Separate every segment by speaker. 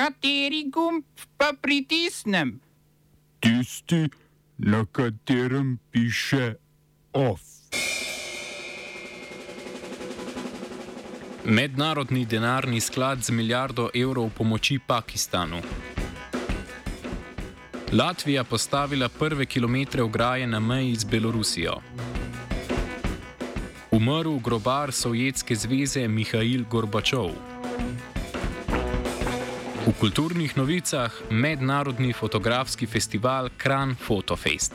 Speaker 1: Kateri gumb pa pritisnem?
Speaker 2: Tisti, na katerem piše OF.
Speaker 3: Mednarodni denarni sklad z milijardo evrov pomoči Pakistanu. Latvija postavila prve kilometre ograje na meji z Belorusijo. Umrl grobar Sovjetske zveze Mihajl Gorbačov. V kulturnih novicah mednarodni fotografski festival Kran Photofest.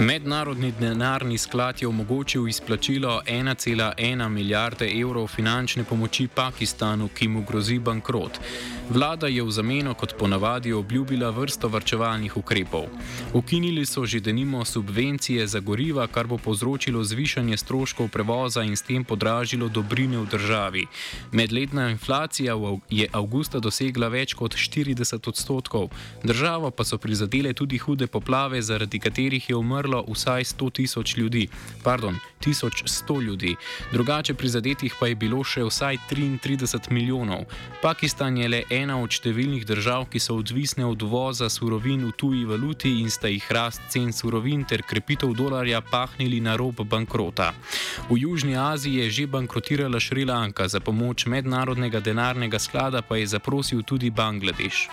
Speaker 3: Mednarodni denarni sklad je omogočil izplačilo 1,1 milijarde evrov finančne pomoči Pakistanu, ki mu grozi bankrot. Vlada je v zameno, kot ponavadi, obljubila vrsto varčevalnih ukrepov. Ukinili so že denimo subvencije za goriva, kar bo povzročilo zvišanje stroškov prevoza in s tem podražilo dobrine v državi. Medletna inflacija je avgusta dosegla več kot 40 odstotkov, državo pa so prizadele tudi hude poplave, zaradi katerih je umrlo vsaj 100 tisoč ljudi, pardon, 1100 ljudi, drugače prizadetih pa je bilo še vsaj 33 milijonov. Pakistan je le ena od številnih držav, ki so odvisne od uvoza surovin v tuji valuti in sta jih rast cen surovin ter krepitev dolarja pahnili na rob bankrota. V Južni Aziji je že bankrotirala Šrilanka, za pomoč mednarodnega denarnega sklada pa je zaprosil tudi Bangladeš.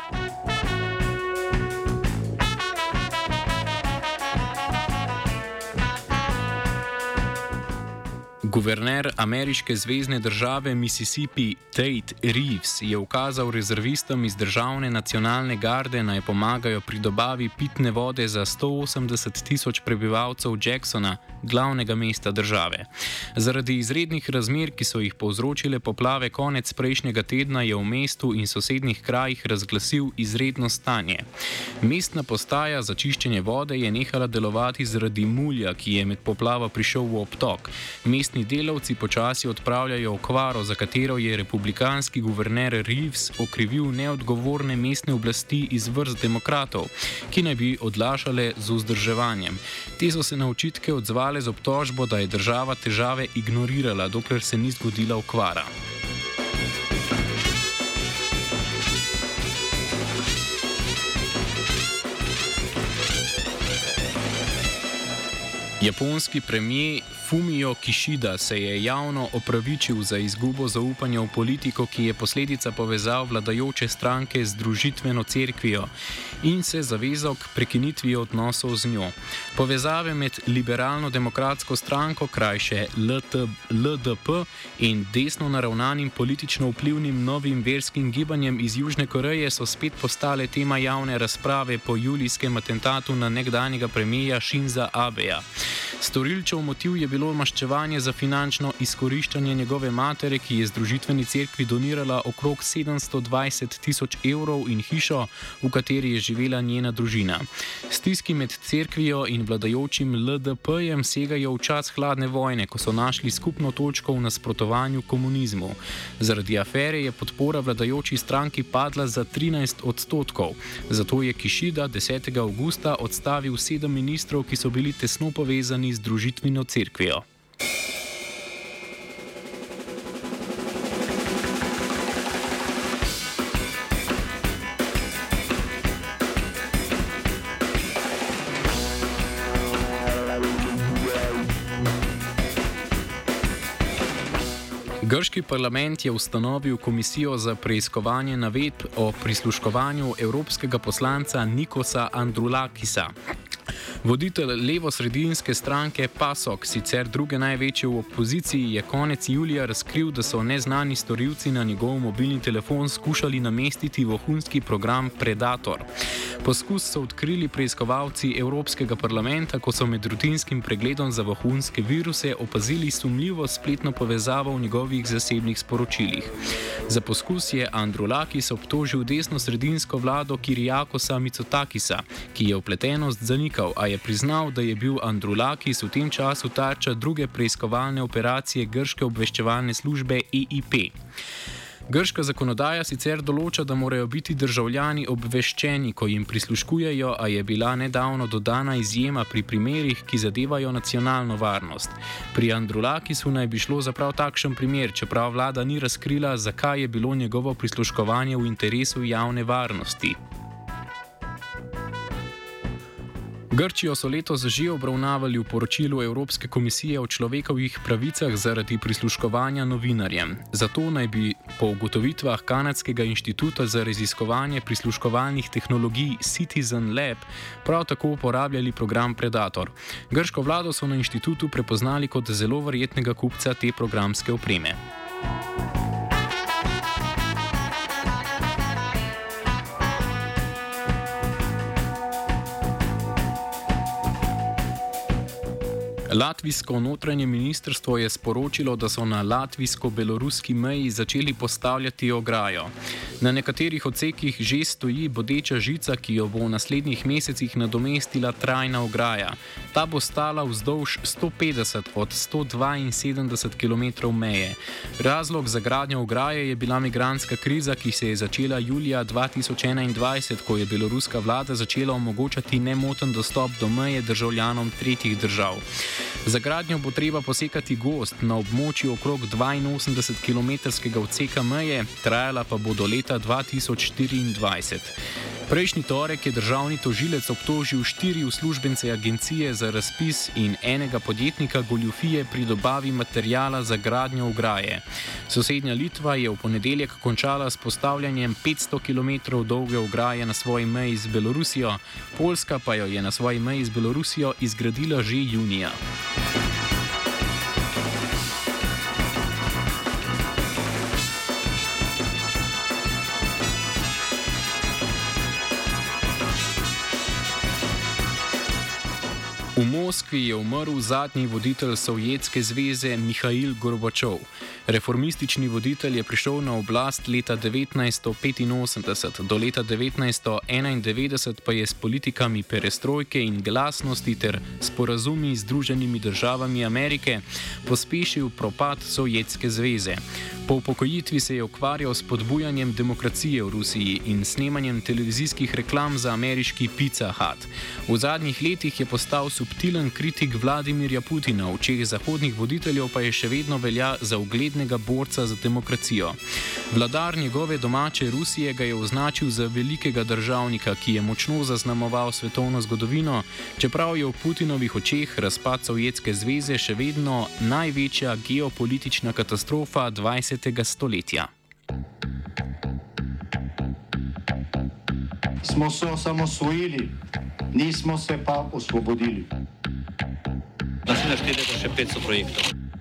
Speaker 3: Guverner ameriške zvezdne države Mississippi Tate Reeves je ukazal rezervistom iz državne nacionalne garde naj pomagajo pri dobavi pitne vode za 180 tisoč prebivalcev Jacksona, glavnega mesta države. Zaradi izrednih razmer, ki so jih povzročile poplave konec prejšnjega tedna, je v mestu in sosednjih krajih razglasil izredno stanje. Mestna postaja za čiščenje vode je nehala delovati zaradi mulja, ki je med poplavo prišel v obtok. Mestni delavci počasi odpravljajo okvaro, za katero je republikanski guverner Reeves okrivil neodgovorne mestne oblasti iz vrst demokratov, ki naj bi odlašale z vzdrževanjem. Te so se na očitke odzvale z obtožbo, da je država težave ignorirala, dokler se ni zgodila okvara. Japonski premijer Fumio Kishida se je javno opravičil za izgubo zaupanja v politiko, ki je posledica povezav vladajoče stranke z družitveno cerkvijo in se zavezal k prekinitvi odnosov z njo. Povezave med liberalno-demokratsko stranko, krajše LT, LDP, in desno naravnanim politično vplivnim novim verskim gibanjem iz Južne Koreje so spet postale tema javne razprave po julijskem atentatu na nekdanjega premijeja Shinza Abeja. Storilčev motiv je bilo maščevanje za finančno izkoriščanje njegove matere, ki je združitveni cerkvi donirala okrog 720 tisoč evrov in hišo, v kateri je živela njena družina. Stiski med cerkvijo in vladajočim LDP-jem segajo v čas hladne vojne, ko so našli skupno točko v nasprotovanju komunizmu. Zaradi afere je podpora vladajoči stranki padla za 13 odstotkov. Zato je Kišida 10. augusta odstavil sedem ministrov, ki so bili tesno povezani povezani z družitveno cerkvijo. Grški parlament je ustanovil komisijo za preiskovanje navedb o prisluškovanju evropskega poslanca Nikosa Andrulakisa. Voditelj levo-sredinske stranke PASOK, sicer druge največje v opoziciji, je konec julija razkril, da so neznani storilci na njegov mobilni telefon skušali namestiti vohunski program Predator. Poskus so odkrili preiskovalci Evropskega parlamenta, ko so med rutinskim pregledom za vohunske viruse opazili sumljivo spletno povezavo v njegovih zasebnih sporočilih. Za poskus je Andrulakis obtožil desno-sredinsko vlado Kirijakosa Mitsotakisa, ki je vpletenost zanikal, a je priznal, da je bil Andrulakis v tem času tarča druge preiskovalne operacije grške obveščevalne službe EIP. Grška zakonodaja sicer določa, da morajo biti državljani obveščeni, ko jim prisluškujejo, a je bila nedavno dodana izjema pri primerih, ki zadevajo nacionalno varnost. Pri Andrulakisu naj bi šlo za prav takšen primer, čeprav vlada ni razkrila, zakaj je bilo njegovo prisluškovanje v interesu javne varnosti. Grčijo so letos že obravnavali v poročilu Evropske komisije o človekovih pravicah zaradi prisluškovanja novinarjem. Zato naj bi po ugotovitvah Kanadskega inštituta za raziskovanje prisluškovalnih tehnologij Citizen Lab prav tako uporabljali program Predator. Grško vlado so na inštitutu prepoznali kot zelo verjetnega kupca te programske opreme. Latvijsko notranje ministrstvo je sporočilo, da so na latvijsko-beloruski meji začeli postavljati ograjo. Na nekaterih odsekih že stoji bodeča žica, ki jo bo v naslednjih mesecih nadomestila trajna ograja. Ta bo stala vzdolž 150 od 172 km meje. Razlog za gradnjo ograje je bila migranska kriza, ki se je začela julija 2021, ko je beloruska vlada začela omogočati nemoten dostop do meje državljanom tretjih držav. Za gradnjo bo treba posekati gost na območju okrog 82 km odseka meje, trajala pa bo do leta 2024. Prejšnji torek je državni tožilec obtožil štiri uslužbence agencije za razpis in enega podjetnika goljufije pri dobavi materijala za gradnjo ograje. Sosednja Litva je v ponedeljek končala s postavljanjem 500 km dolge ograje na svoji meji z Belorusijo, Poljska pa jo je na svoji meji z Belorusijo izgradila že junija. Moskvi je umrl zadnji voditelj Sovjetske zveze Mihajl Gorbačov. Reformistični voditelj je prišel na oblast leta 1985, do leta 1991 pa je s politikami perestrojke in glasnosti ter sporazumi z Združenimi državami Amerike pospešil propad Sovjetske zveze. Po upokojitvi se je ukvarjal s podbujanjem demokracije v Rusiji in snemanjem televizijskih reklam za ameriški Pizza Hut. V zadnjih letih je postal subtilen kritik Vladimirja Putina, v očeh zahodnih voditeljev pa je še vedno velja za uglednega borca za demokracijo. Vladar njegove domače Rusije ga je označil za velikega državnika, ki je močno zaznamoval svetovno zgodovino, čeprav je v Putinovih očeh razpad Sovjetske zveze še vedno največja geopolitična katastrofa 20. stoletja.
Speaker 4: Smo se osamosvojili, nismo se pa osvobodili.
Speaker 5: Naslednje število je še 500 projektov.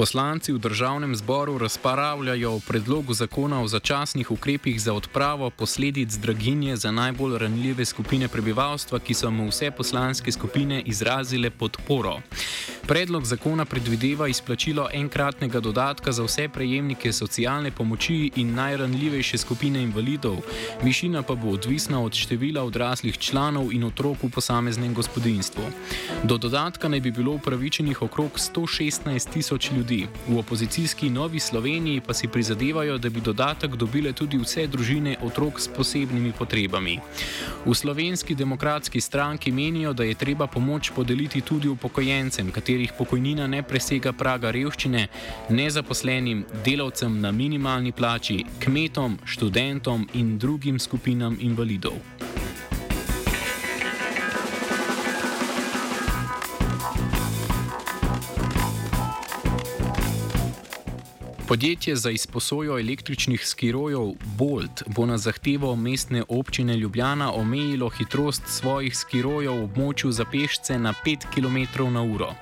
Speaker 3: Poslanci v državnem zboru razpravljajo o predlogu zakona o začasnih ukrepih za odpravo posledic draginje za najbolj ranljive skupine prebivalstva, ki so mu vse poslanske skupine izrazile podporo. Predlog zakona predvideva izplačilo enkratnega dodatka za vse prejemnike socialne pomoči in najranljivejše skupine invalidov, višina pa bo odvisna od števila odraslih članov in otrok v posameznem gospodinstvu. Do dodatka naj bi bilo upravičenih okrog 116 tisoč ljudi. V opozicijski Novi Sloveniji pa si prizadevajo, da bi dodatek dobile tudi vse družine otrok s posebnimi potrebami. V slovenski demokratski stranki menijo, da je treba pomoč podeliti tudi upokojencem, katerih pokojnina ne presega praga revščine, nezaposlenim, delavcem na minimalni plači, kmetom, študentom in drugim skupinam invalidov. Podjetje za izposojo električnih skirojev Bolt bo na zahtevo mestne občine Ljubljana omejilo hitrost svojih skirojev v območju za pešce na 5 km/h.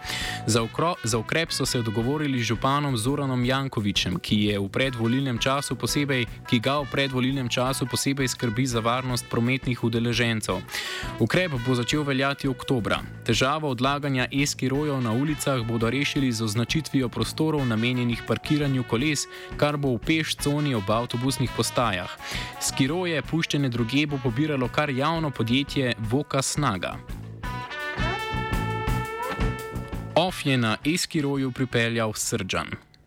Speaker 3: Za, za ukrep so se dogovorili z županom Zoranom Jankovičem, ki, v posebej, ki ga v predvolilnem času posebej skrbi za varnost prometnih udeležencev. Ukrep bo začel veljati oktobra. Težavo odlaganja e-skirojev na ulicah bodo rešili z označitvijo prostorov namenjenih parkiranju koles, kar bo v peš coni ob avtobusnih postajah. Skiroje, puščene druge, bo pobiralo kar javno podjetje Voka Snaga. Off je na e-skiroju pripeljal Srđan.